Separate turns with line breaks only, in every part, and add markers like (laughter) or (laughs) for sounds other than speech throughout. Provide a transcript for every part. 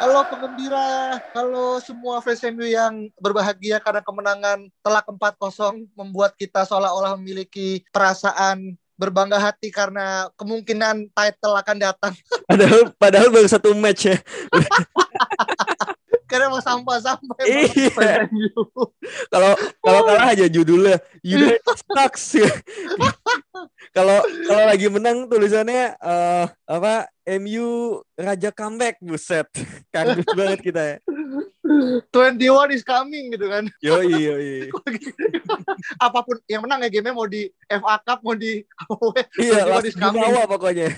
Halo penggembira, halo semua fans MU yang berbahagia karena kemenangan telak 4-0 membuat kita seolah-olah memiliki perasaan berbangga hati karena kemungkinan title akan datang.
Padahal padahal baru satu match ya. (laughs)
karena emang sampah-sampah
Iya. Kalau kalau kalah aja judulnya United sucks. Kalau kalau lagi menang tulisannya eh apa MU Raja comeback buset. Kagum banget kita ya.
21 is coming gitu kan.
Yoi yoi. (laughs)
Apa pun yang menang ya game mau di FA Cup mau di (laughs)
Iya,
21
langsung
is coming.
dibawa pokoknya.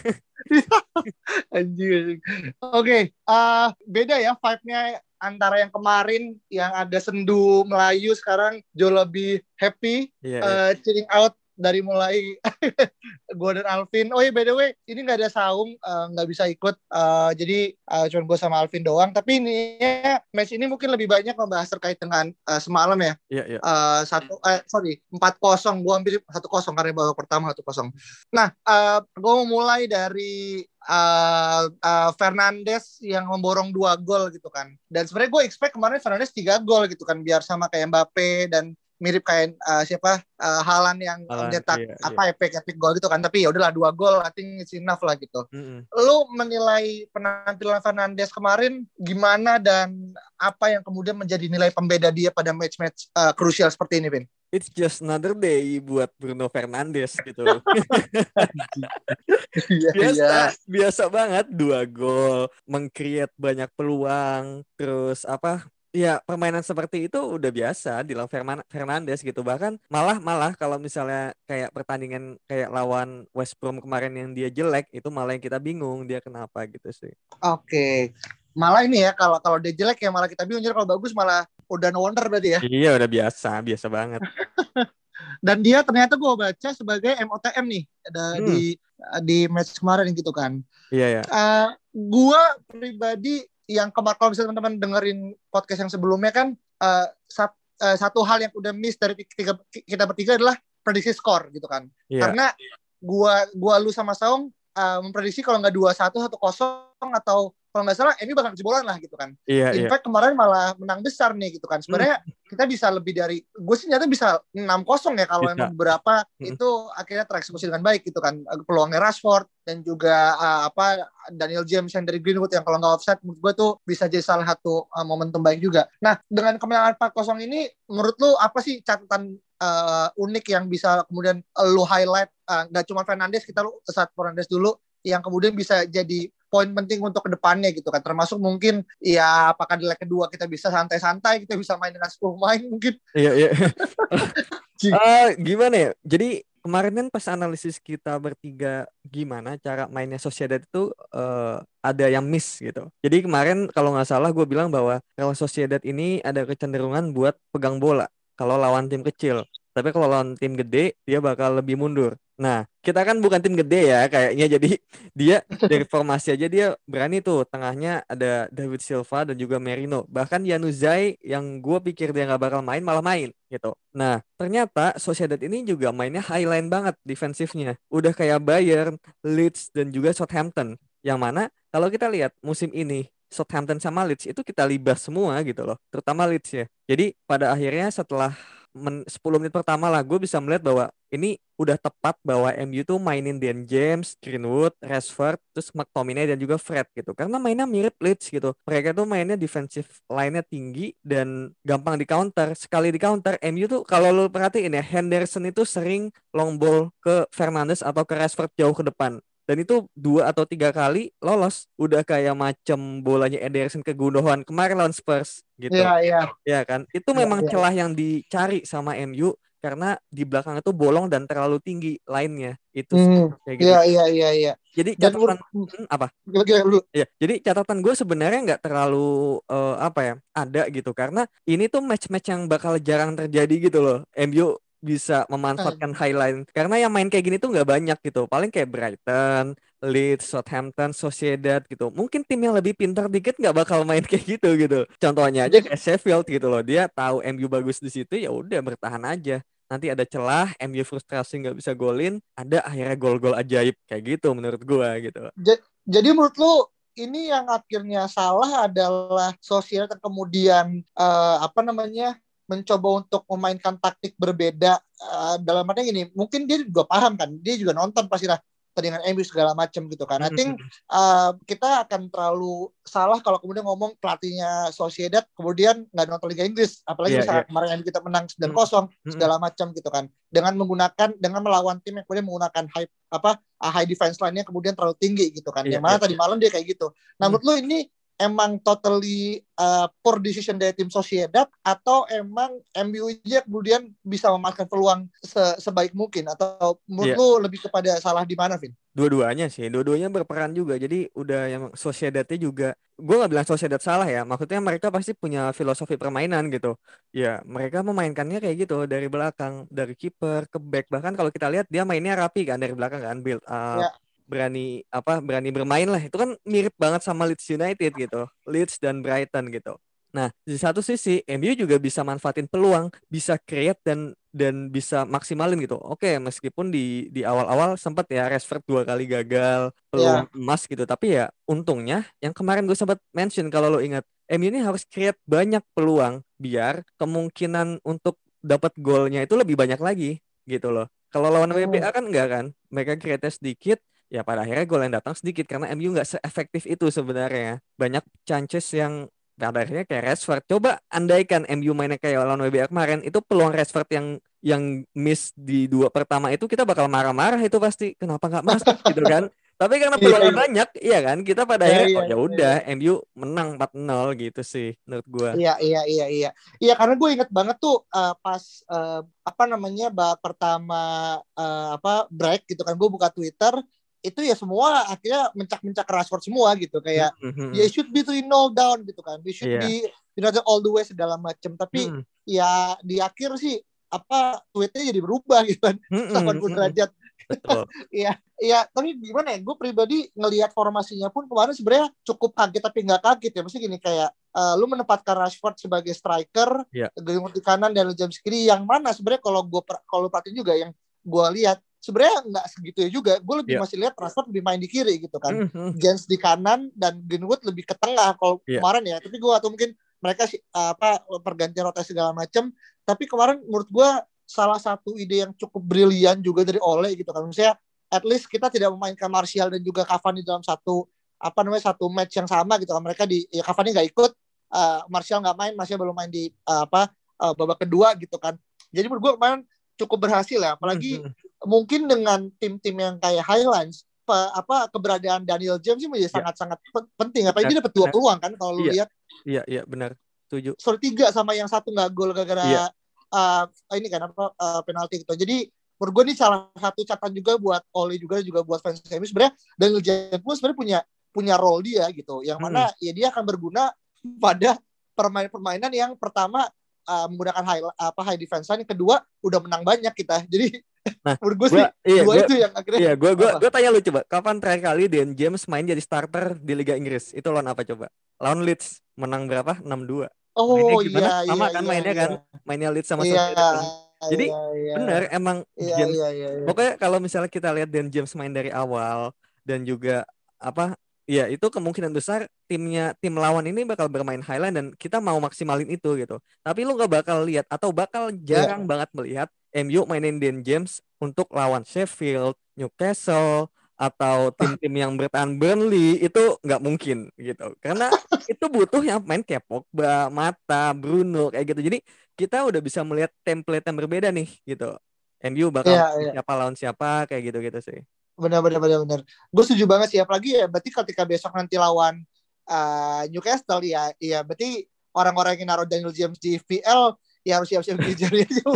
(laughs)
Anjing. Oke, eh, beda ya vibe-nya antara yang kemarin yang ada sendu Melayu sekarang jauh lebih happy,
Iya. iya.
eh, chilling out dari mulai (laughs) gue dan Alvin. Oh iya by the way, ini nggak ada saung, eh, nggak bisa ikut. eh, jadi eh, cuma gue sama Alvin doang. Tapi ini match ini mungkin lebih banyak membahas terkait dengan eh, semalam ya.
Iya iya.
Eh, satu eh sorry empat kosong gue ambil satu kosong karena babak pertama satu kosong nah eh gue mau mulai dari eh eh, Fernandes yang memborong dua gol gitu kan dan sebenarnya gue expect kemarin Fernandes tiga gol gitu kan biar sama kayak Mbappe dan mirip kayak eh, siapa eh, Haaland yang
Haaland,
mencetak
iya,
apa epic epic gol gitu kan tapi ya udahlah dua gol I think it's enough lah gitu
Mm-mm.
lu menilai penampilan Fernandes kemarin gimana dan apa yang kemudian menjadi nilai pembeda dia pada match-match uh, krusial seperti ini, Vin?
It's just another day buat Bruno Fernandes gitu. (laughs)
Iya,
biasa biasa banget dua gol mengcreate banyak peluang terus apa ya permainan seperti itu udah biasa di Ferman Fernandes gitu bahkan malah malah kalau misalnya kayak pertandingan kayak lawan West Brom kemarin yang dia jelek itu malah yang kita bingung dia kenapa gitu sih
Oke. Malah ini ya kalau kalau dia jelek ya malah kita bingung Jadi kalau bagus malah udah no wonder berarti ya.
iya udah biasa biasa banget (laughs)
Dan dia ternyata gue baca sebagai MOTM nih ada
Hmm.
di di match kemarin gitu kan.
iya ya
Eh gua pribadi yang kemarin kalau misalnya teman-teman dengerin podcast yang sebelumnya kan eh, sat- eh, satu hal yang udah miss dari tiga, kita bertiga adalah prediksi skor gitu kan.
iya
Karena gua gua lu sama Saung uh, memprediksi kalau nggak dua satu satu kosong atau kalau nggak salah ini bakal kejebolan lah gitu kan.
iya
In
iya
fact kemarin malah menang besar nih gitu kan. Sebenarnya kita bisa lebih dari gue sih nyata bisa 6-0 ya kalau
Bisa.
emang beberapa
Mm.
itu akhirnya tereksekusi dengan baik gitu kan. Peluangnya Rashford dan juga uh, apa Daniel James yang dari Greenwood yang kalau nggak offset menurut gue tuh bisa jadi salah satu uh, momentum baik juga. Nah, dengan kemenangan 4-0 ini menurut lu apa sih catatan uh, unik yang bisa kemudian uh, lu highlight uh, nggak cuma Fernandes kita lu saat Fernandes dulu yang kemudian bisa jadi poin penting untuk ke depannya gitu kan termasuk mungkin ya apakah di leg kedua kita bisa santai-santai kita bisa main dengan 10 main mungkin
iya iya. (laughs) Eh, gimana ya jadi kemarin kan pas analisis kita bertiga gimana cara mainnya Sociedad itu eh, ada yang miss gitu. Jadi kemarin kalau nggak salah gue bilang bahwa Real Sociedad ini ada kecenderungan buat pegang bola kalau lawan tim kecil. Tapi kalau lawan tim gede dia bakal lebih mundur. Nah kita kan bukan tim gede ya kayaknya. Jadi dia dari (laughs) formasi aja dia berani tuh. Tengahnya ada David Silva dan juga Merino. Bahkan Januzaj yang gue pikir dia nggak bakal main malah main gitu. Nah ternyata Sociedad ini juga mainnya highline banget defensifnya. Udah kayak Bayern Leeds dan juga Southampton. Yang mana kalau kita lihat musim ini Southampton sama Leeds itu kita libas semua gitu loh. Terutama Leeds ya. Jadi pada akhirnya setelah men 10 menit pertama lah gue bisa melihat bahwa ini udah tepat bahwa MU tuh mainin Dan James, Greenwood, Rashford, terus McTominay dan juga Fred gitu. Karena mainnya mirip Leeds gitu. Mereka tuh mainnya defensive line-nya tinggi dan gampang di counter. Sekali di counter, MU tuh kalau lu perhatiin ya, Henderson itu sering long ball ke Fernandes atau ke Rashford jauh ke depan. Dan dan itu dua atau tiga kali lolos udah kayak macam bolanya Ederson ke Gundogan kemarin lawan Spurs gitu
Iya, iya.
ya kan itu
Iya,
memang
iya.
celah yang dicari sama MU karena di belakang itu bolong dan terlalu tinggi lainnya itu
Hmm,
kayak gitu
Iya, iya, iya, iya.
jadi
Dan
catatan
menurut-
Hmm, apa
Gila-gila dulu.
Ya, jadi catatan gue sebenarnya nggak terlalu eh, apa ya ada gitu karena ini tuh match-match yang bakal jarang terjadi gitu loh. MU bisa memanfaatkan highlight karena yang main kayak gini tuh nggak banyak gitu. Paling kayak Brighton, Leeds, Southampton, Sociedad gitu. Mungkin tim yang lebih pintar dikit nggak bakal main (laughs) kayak gitu gitu. Contohnya aja kayak Sheffield gitu loh. Dia tahu MU bagus di situ ya udah bertahan aja. Nanti ada celah, MU frustrasi nggak bisa golin, ada akhirnya gol-gol ajaib kayak gitu menurut gua gitu.
Jadi menurut lu ini yang akhirnya salah adalah sosial kemudian eh, apa namanya mencoba untuk memainkan taktik berbeda eh, dalam artinya gini mungkin dia juga paham kan dia juga nonton pasti lah pertandingan MU segala macam gitu kan. I think eh, kita akan terlalu salah kalau kemudian ngomong pelatihnya Sociedad kemudian nggak nonton Liga Inggris apalagi
Iya,
misalnya kemarin MU kita menang 9-0
Mm-mm.
segala macam gitu kan. Dengan menggunakan dengan melawan tim yang kemudian menggunakan high apa uh, high defense line-nya kemudian terlalu tinggi gitu kan. Yang mana tadi malam dia kayak gitu. Nah
Hmm.
menurut lu ini emang totally uh, poor decision dari tim Sociedad atau emang MU aja kemudian bisa memanfaatkan peluang se- sebaik mungkin atau menurut
Iya.
lu lebih kepada salah di mana Vin?
Dua-duanya sih, dua-duanya berperan juga. Jadi udah yang Sociedadnya juga, gue nggak bilang Sociedad salah ya. Maksudnya mereka pasti punya filosofi permainan gitu. Ya mereka memainkannya kayak gitu dari belakang, dari kiper ke back. Bahkan kalau kita lihat dia mainnya rapi kan dari belakang kan, build up,
Ya.
Berani apa, berani bermain lah. Itu kan mirip banget sama Leeds United gitu, Leeds dan Brighton gitu. Nah, di satu sisi MU juga bisa manfaatin peluang, bisa create dan dan bisa maksimalin gitu. Oke, meskipun di di awal-awal sempat ya Rashford dua kali gagal peluang emas gitu, tapi ya untungnya yang kemarin gue sempat mention kalau lo ingat, MU ini harus create banyak peluang biar kemungkinan untuk dapat golnya itu lebih banyak lagi gitu loh. Kalau lawan. WBA kan enggak kan, mereka create sedikit, ya pada akhirnya gol yang datang sedikit karena MU nggak seefektif itu sebenarnya. Banyak chances yang pada akhirnya kayak Rashford. Coba andaikan MU mainnya kayak lawan WBA kemarin, itu peluang Rashford yang yang miss di dua pertama itu kita bakal marah-marah itu pasti kenapa nggak masuk (laughs) gitu kan. Tapi karena
Iya,
peluangnya
iya.
banyak, iya kan? Kita pada
Iya,
akhirnya
iya,
oh ya
iya,
udah MU menang 4-0 gitu sih menurut gua.
Iya iya iya iya. Iya karena gue inget banget tuh uh, pas uh, apa namanya babak pertama uh, apa break gitu kan gue buka Twitter itu ya semua akhirnya mencak-mencak Rashford semua gitu kayak
Mhm.
ya should be to nol down gitu kan. We should
Iya.
be United all the way segala macam tapi
Mhm.
ya di akhir sih apa tweetnya jadi berubah gitu kan
Mhm,
80
mhm.
derajat. (laughs) Iya, iya. Tapi gimana ya? Gue pribadi ngelihat formasinya pun kemarin sebenarnya cukup kaget tapi nggak kaget ya. Maksudnya gini kayak eh, lu menempatkan Rashford sebagai striker,
Iya.
Greenwood di kanan dan James kiri. Yang mana sebenarnya kalau gue kalau perhatiin juga yang gue lihat sebenarnya nggak segitu ya juga. Gue lebih
Iya.
masih lihat Rashford lebih main di kiri gitu kan.
Mhm.
James di kanan dan Greenwood lebih ke tengah kalau
Iya.
kemarin ya. Tapi gue atau mungkin mereka sih apa pergantian rotasi segala macam. Tapi kemarin menurut gue salah satu ide yang cukup brilian juga dari Ole gitu kan. Maksudnya at least kita tidak memainkan Martial dan juga Cavani dalam satu apa namanya satu match yang sama gitu kan. Mereka di ya Cavani nggak ikut, uh, Martial nggak main, Martial belum main di uh, apa uh, babak kedua gitu kan. Jadi menurut gue kemarin cukup berhasil ya. Apalagi
Mhm.
Mungkin dengan tim-tim yang kayak Highlands pe- apa keberadaan Daniel James ini menjadi
Iya.
sangat-sangat pen- penting. Apalagi dia dapat dua peluang kan kalau lu
Iya.
lihat
Iya, iya benar. Setuju.
sorry tiga sama yang satu nggak gol gara-gara
Iya.
uh, ini kan apa uh, penalti gitu. Jadi menurut gue ini salah satu catatan juga buat Oli juga juga buat fans MU sebenarnya Daniel James pun sebenarnya punya punya role dia gitu. Yang mana
Hmm.
ya dia akan berguna pada permainan-permainan yang pertama uh, menggunakan high apa high defense line, yang kedua udah menang banyak kita. (laughs) Jadi
Nah,
menurut gue sih
iya,
dua
gua,
itu yang akhirnya
iya, gua,
apa?
gua tanya lu coba, kapan terakhir kali Dan James main jadi starter di Liga Inggris? Itu lawan apa coba? Lawan Leeds, menang berapa? 6-2.
Oh
Mainnya
iya
gimana?
iya
Sama kan
iya,
mainnya
iya.
kan? Mainnya Leeds sama
Iya.
Sociedad kan? Jadi,
iya, iya.
Bener, emang
Iya
James
iya iya. iya.
Pokoknya kalau misalnya kita lihat Dan James main dari awal dan juga apa ya itu kemungkinan besar timnya tim lawan ini bakal bermain highline dan kita mau maksimalin itu gitu. Tapi lu nggak bakal lihat atau bakal jarang banget melihat MU mainin Dan James untuk lawan Sheffield, Newcastle atau tim-tim yang bertahan Burnley itu nggak mungkin gitu. Karena (laughs) itu butuh yang main Pogba, Mata, Bruno kayak gitu. Jadi kita udah bisa melihat template yang berbeda nih gitu. MU bakal
Iya,
main
iya.
siapa lawan siapa kayak gitu-gitu sih.
Benar benar benar benar. Gue setuju banget sih apalagi ya berarti ketika besok nanti lawan uh, Newcastle ya ya berarti orang-orang yang naruh Daniel James di VL ya harus siap-siap jari aja. (laughs)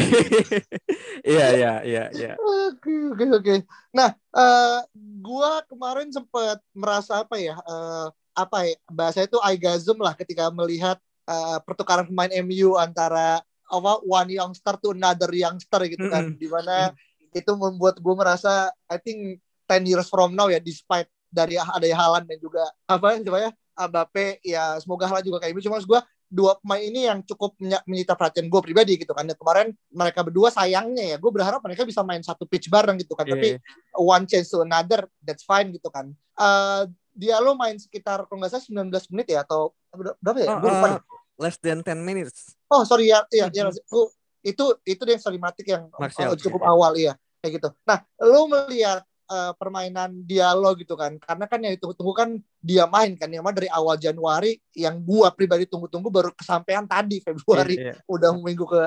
Iya iya iya iya.
Oke oke oke. Nah, uh, gua kemarin sempat merasa apa ya? Uh, apa ya bahasa itu aigasm lah ketika melihat uh, pertukaran pemain MU antara apa one youngster to another youngster gitu kan, mm -hmm. di mana itu membuat gue merasa I think 10 years from now ya, despite dari ada Halan dan juga apa coba ya Mbappe ya semoga Halan juga kayak gitu. Cuma gue dua pemain ini yang cukup menyita perhatian gue pribadi gitu kan. Dan kemarin mereka berdua sayangnya ya, gue berharap mereka bisa main satu pitch bareng gitu kan. Yeah. Tapi iya. one chance to another, that's fine gitu kan. Uh, dia lo main sekitar kalau nggak salah 19 menit ya atau berapa ya?
Oh, gue lupa. Uh, less than 10 minutes.
Oh sorry ya, iya, iya, oh, itu itu yang Salimatik yang Martial, uh, cukup awal iya kayak gitu. Nah, lo melihat uh, permainan dialog gitu kan. Karena kan yang ditunggu-tunggu kan dia main kan. Yang dari awal Januari yang gua pribadi tunggu-tunggu baru kesampaian tadi Februari. yeah, yeah. udah minggu ke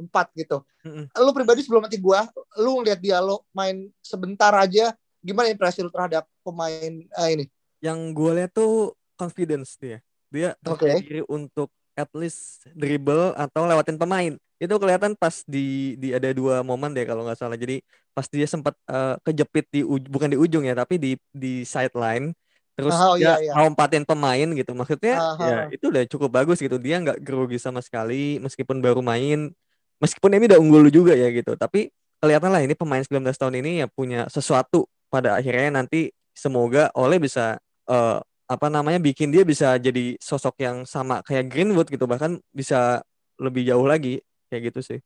empat gitu. Mm-hmm. lu pribadi sebelum nanti gua lu ngeliat dialog main sebentar aja gimana impresi lu terhadap pemain uh, ini?
Yang gua lihat tuh confidence dia. Dia okay. diri untuk at least dribble atau lewatin pemain itu kelihatan pas di di ada dua momen deh kalau nggak salah. Jadi pas dia sempat uh, kejepit di bukan di ujung ya tapi di di sideline terus oh, dia iya, iya. pemain gitu. Maksudnya uh, ya itu udah cukup bagus gitu. Dia nggak grogi sama sekali meskipun baru main meskipun ini udah unggul juga ya gitu. Tapi kelihatan lah ini pemain 19 tahun ini ya punya sesuatu pada akhirnya nanti semoga oleh bisa uh, apa namanya bikin dia bisa jadi sosok yang sama kayak Greenwood gitu. Bahkan bisa lebih jauh lagi kayak gitu sih.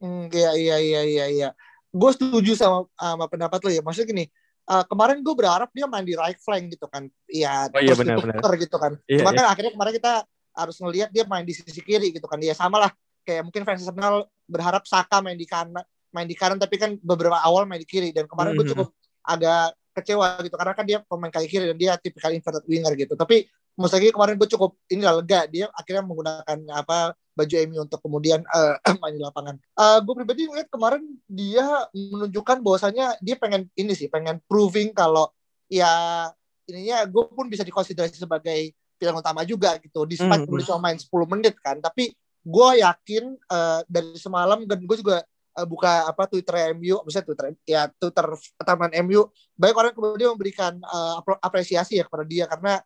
Hmm, iya iya iya iya iya. Gue setuju sama sama pendapat lo ya. Maksudnya gini, uh, kemarin gue berharap dia main di right flank gitu kan. Iya,
oh, iya terus benar.
gitu kan. Iya, Cuma iya. kan akhirnya kemarin kita harus ngelihat dia main di sisi kiri gitu kan. Ya sama lah kayak mungkin fans Arsenal berharap Saka main di kanan main di kanan tapi kan beberapa awal main di kiri dan kemarin mm -hmm. gue cukup agak kecewa gitu karena kan dia pemain kaki kiri dan dia tipikal inverted winger gitu. Tapi Musagi kemarin gue cukup ini lah lega dia akhirnya menggunakan apa baju MU untuk kemudian uh, (clears throat) main di lapangan. Uh, gue pribadi ngeliat kemarin dia menunjukkan bahwasanya dia pengen ini sih pengen proving kalau ya ininya gue pun bisa dikonsiderasi sebagai pilihan utama juga gitu. Despite mm -hmm. cuma main 10 menit kan, tapi gue yakin uh, dari semalam dan gue juga uh, buka apa Twitter MU, misalnya Twitter ya Twitter taman MU, banyak orang kemudian memberikan uh, apresiasi ya kepada dia karena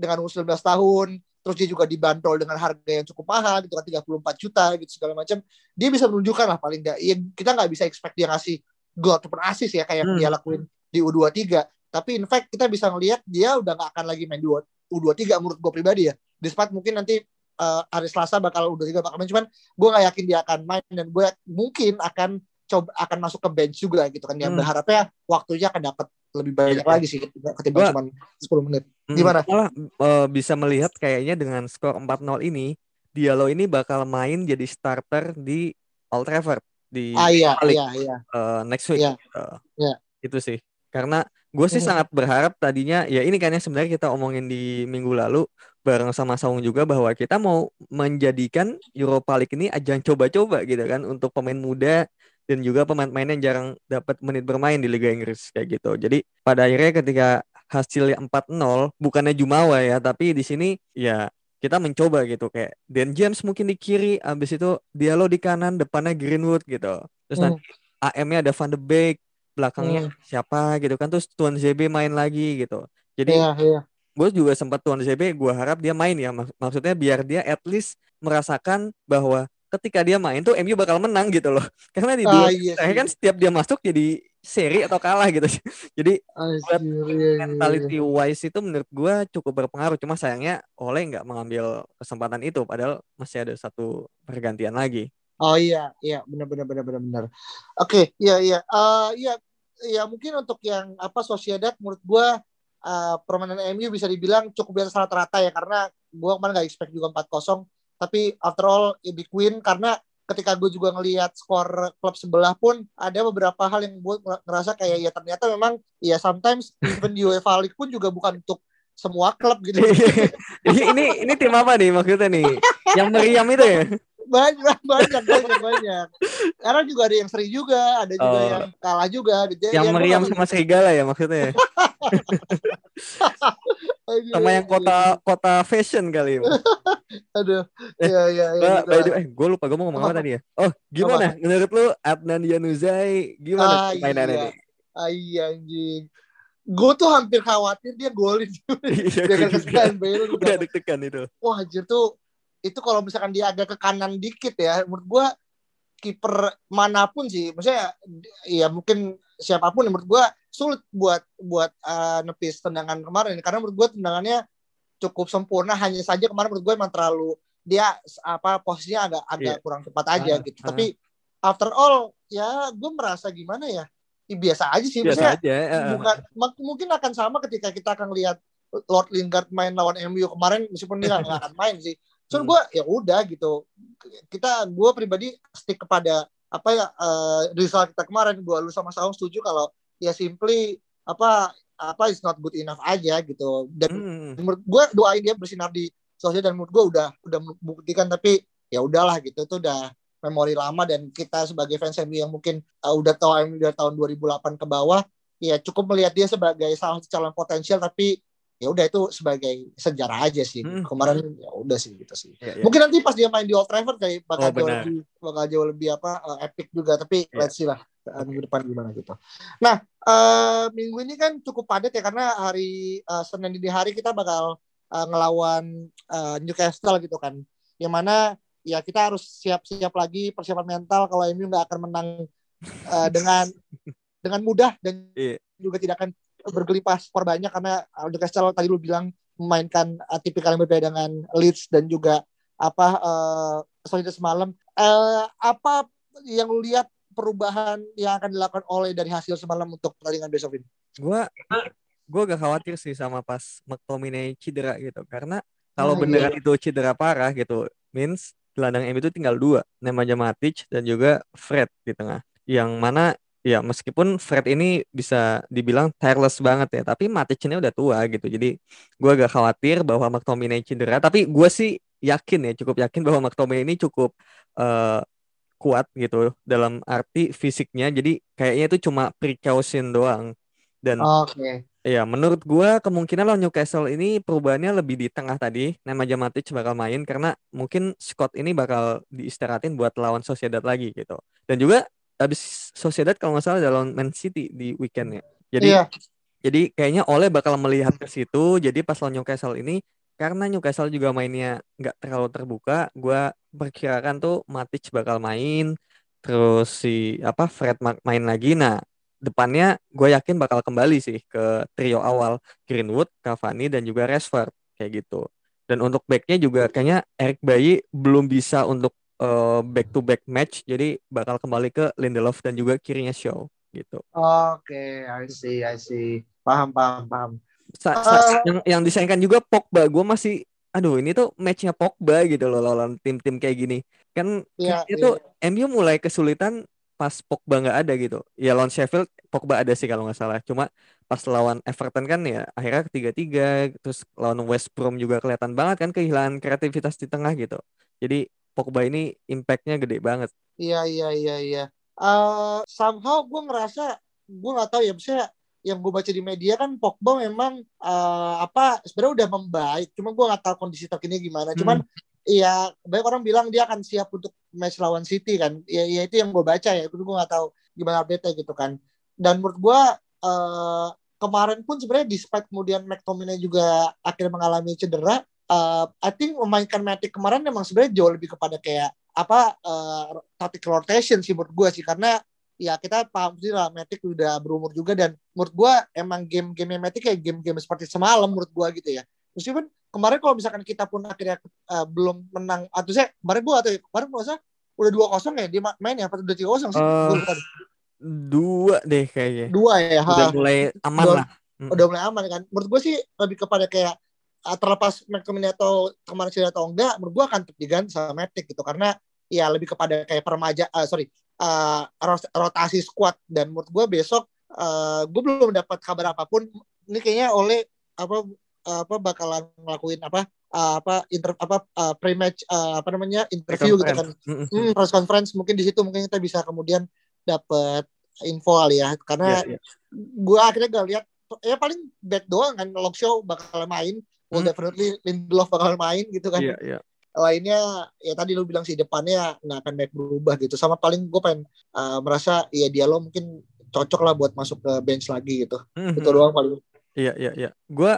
dengan umur 19 tahun terus dia juga dibanderol dengan harga yang cukup mahal gitu kan 34 juta gitu segala macam dia bisa menunjukkan lah paling enggak ya, kita nggak bisa expect dia ngasih gol ataupun asis ya kayak hmm. dia lakuin di U23 tapi in fact kita bisa ngelihat dia udah nggak akan lagi main di U23 menurut gue pribadi ya despite mungkin nanti uh, hari Selasa bakal U23 bakal main cuman gue nggak yakin dia akan main dan gue mungkin akan coba akan masuk ke bench juga gitu kan yang hmm. berharapnya waktunya akan dapat lebih banyak lagi sih ketimbang cuma 10 menit. Hmm, Gimana?
Malah uh, bisa melihat kayaknya dengan skor 4-0 ini Diallo ini bakal main jadi starter di Old Trafford di
ah, iya, iya, iya.
Uh, next week. Iya, uh, iya. Itu sih. Karena gue sih hmm. sangat berharap tadinya ya ini kan yang sebenarnya kita omongin di minggu lalu bareng sama Saung juga bahwa kita mau menjadikan Europa League ini ajang coba-coba gitu kan untuk pemain muda dan juga pemain-pemain yang jarang dapat menit bermain di Liga Inggris kayak gitu. Jadi pada akhirnya ketika hasilnya 4-0 bukannya Jumawa ya, tapi di sini ya kita mencoba gitu kayak Dan James mungkin di kiri, abis itu Diallo di kanan, depannya Greenwood gitu. Terus hmm. nanti AM-nya ada Van de Beek, belakangnya hmm. siapa gitu kan terus Tuan ZB main lagi gitu. Jadi yeah, yeah. gue juga sempat Tuan ZB, gue harap dia main ya, Mak maksudnya biar dia at least merasakan bahwa ketika dia main tuh MU bakal menang gitu loh. (laughs) Karena di dua ah, iya, iya. kan setiap dia masuk jadi seri atau kalah gitu. (laughs) jadi ah, iya, iya, mentality iya. wise itu menurut gue cukup berpengaruh. Cuma sayangnya Oleh nggak mengambil kesempatan itu padahal masih ada satu pergantian lagi.
Oh iya, iya benar benar benar benar benar. Oke, okay, iya iya. Uh, iya ya mungkin untuk yang apa Sociedad menurut gue uh, permainan MU bisa dibilang cukup biasa rata-rata ya karena gue kemarin nggak expect juga 4-0 tapi after all big win karena ketika gue juga ngelihat skor klub sebelah pun ada beberapa hal yang gue ngerasa kayak ya ternyata memang ya sometimes even di UEFA League pun juga bukan untuk semua klub gitu. (laughs)
ini ini tim apa nih maksudnya nih? Yang meriam itu ya?
banyak banyak banyak banyak karena juga ada yang seri juga ada juga
Oh.
yang kalah juga Jadi
Yang
ya, gua
meriam sama serigala ya maksudnya. (laughs) Sama yang kota kota fashion kali. (laughs)
aduh
Eh,
iya iya iya gitu
by the way, gue lupa gue mau ngomong apa tadi ya. Oh, gimana? Menurut lu Adnan Yanuzai gimana
Ah,
permainannya
iya.
nih?
Ah, iya anjing gue tuh hampir khawatir dia golin (laughs)
Iya,
dia kan Bale
Udah deg-degan itu.
wah anjir tuh itu kalau misalkan dia agak ke kanan dikit ya menurut gua kiper mana pun sih maksudnya ya mungkin siapa pun menurut gua sulit buat buat uh, nepis tendangan kemarin karena menurut gua tendangannya cukup sempurna hanya saja kemarin menurut gua emang terlalu dia apa posisinya agak agak
Iya.
kurang tepat aja
Ah,
gitu
ah.
tapi after all ya gue merasa gimana ya Ya, biasa aja sih
Biasa aja. eh,
bukan mak- mungkin akan sama ketika kita akan lihat Lord Lingard main lawan MU kemarin meskipun dia nggak akan main sih. So
Hmm.
gue ya udah gitu. Kita gue pribadi stick kepada apa ya eh, result kita kemarin gue lu sama Saung setuju kalau ya simply apa apa is not good enough aja gitu. Dan
Hmm.
menurut gue doain dia bersinar di sosial dan menurut gue udah udah membuktikan tapi ya udahlah gitu itu udah memori lama dan kita sebagai fans MU yang mungkin uh, udah tahu MU dari tahun 2008 ke bawah ya cukup melihat dia sebagai salah satu calon potensial tapi ya udah itu sebagai sejarah aja sih
Hmm.
kemarin ya udah sih gitu sih
Iya, iya.
mungkin nanti pas dia main di Old Trafford kayak
Oh,
bakal jauh
benar.
lebih bakal jauh lebih apa uh, epic juga tapi
Iya.
let's see lah uh, minggu depan gimana gitu. Nah uh, minggu ini kan cukup padat ya karena hari uh, Senin dini hari kita bakal uh, ngelawan uh, Newcastle gitu kan. Yang mana ya kita harus siap-siap lagi persiapan mental kalau MU nggak akan menang uh, dengan dengan mudah dan
Iya.
juga tidak akan bergelimpah skor banyak karena uh, Newcastle tadi lu bilang memainkan uh, tipikal yang berbeda dengan Leeds dan juga apa uh, Solid semalam. Eh, apa yang lu lihat perubahan yang akan dilakukan oleh dari hasil semalam untuk pertandingan besok ini
Gua gua agak khawatir sih sama pas McTominay cedera gitu. Karena kalau
Ah,
beneran itu cedera parah gitu means gelandang MU itu tinggal dua. Nemanja Matic dan juga Fred di tengah. Yang mana ya meskipun Fred ini bisa dibilang tireless banget ya tapi Matic ini udah tua gitu. Jadi gua agak khawatir bahwa McTominay cedera. Tapi gua sih yakin ya cukup yakin bahwa McTominay ini cukup eh, kuat gitu dalam arti fisiknya jadi kayaknya itu cuma precaution doang dan
oke
Iya, menurut gua kemungkinan lawan Newcastle ini perubahannya lebih di tengah tadi. Nemanja Matic bakal main karena mungkin Scott ini bakal diistirahatin buat lawan Sociedad lagi gitu. Dan juga habis Sociedad kalau nggak salah lawan Man City di weekendnya. Jadi
iya
jadi kayaknya Ole bakal melihat ke situ. Jadi pas lawan Newcastle ini karena Newcastle juga mainnya nggak terlalu terbuka, gua perkirakan tuh Matic bakal main, terus si apa Fred ma- main lagi. Nah depannya gue yakin bakal kembali sih ke trio awal Greenwood, Cavani dan juga Rashford kayak gitu. Dan untuk backnya juga kayaknya Eric Bailly belum bisa untuk back to back match, jadi bakal kembali ke Lindelof dan juga kirinya Shaw gitu.
Oke, I see, I see. Paham, paham, paham.
Sa- sa-
Eh.
yang yang disayangkan juga Pogba, gue masih, aduh ini tuh matchnya Pogba gitu loh lawan tim-tim kayak gini. Kan
Iya,
kayaknya tuh MU mulai kesulitan pas Pogba nggak ada gitu. Ya lawan Sheffield Pogba ada sih kalau nggak salah. Cuma pas lawan Everton kan ya akhirnya ketiga-tiga. Terus lawan West Brom juga kelihatan banget kan kehilangan kreativitas di tengah gitu. Jadi Pogba ini impactnya gede banget.
Iya, iya, iya, iya. Eh, somehow gue ngerasa, gue nggak tahu ya, misalnya yang gue baca di media kan Pogba memang eh, apa sebenarnya udah membaik, cuma gue nggak tahu kondisi terkini gimana. Cuman Iya, banyak orang bilang dia akan siap untuk match lawan City kan. Ya, ya itu yang gue baca ya. Gue nggak tahu gimana update gitu kan. Dan menurut gue eh, kemarin pun sebenarnya despite kemudian McTominay juga akhirnya mengalami cedera, eh, I think memainkan Matic kemarin memang sebenarnya jauh lebih kepada kayak apa eh, tactical rotation sih menurut gue sih karena ya kita paham sih lah Matic udah berumur juga dan menurut gue emang game-game Matic kayak game-game seperti semalam menurut gue gitu ya. Meskipun kemarin kalau misalkan kita pun akhirnya uh, belum menang atau saya kemarin gua atau kemarin gua rasa udah dua kosong ya dia ma- main ya atau udah tiga kosong sih
Eh. Dua deh kayaknya.
dua ya
Udah
ha.
mulai aman
Udah-
lah.
Udah mulai aman kan menurut gua sih lebih kepada kayak uh, terlepas McTominay atau kemarin cedera atau enggak menurut gua akan diganti sama Matic gitu karena ya lebih kepada kayak permaja uh, sorry uh, rotasi squad dan menurut gua besok uh, gua belum dapat kabar apa pun ini kayaknya oleh apa apa bakalan ngelakuin apa uh, apa inter apa uh, pre-match uh, apa namanya interview gitu kan. Hmm, press conference mungkin di situ mungkin kita bisa kemudian dapat info kali ya karena yeah, yeah. gue akhirnya gak lihat ya paling back doang kan Lock Show bakal main well hmm. definitely Lindelof bakal main gitu kan yeah, yeah. Lainnya ya tadi lu bilang sih depannya nggak akan baik berubah gitu. Sama paling gue pengen uh, merasa ya dia lo mungkin cocok lah buat masuk ke bench lagi gitu. Mm-hmm. itu doang paling.
Iya iya iya. Gue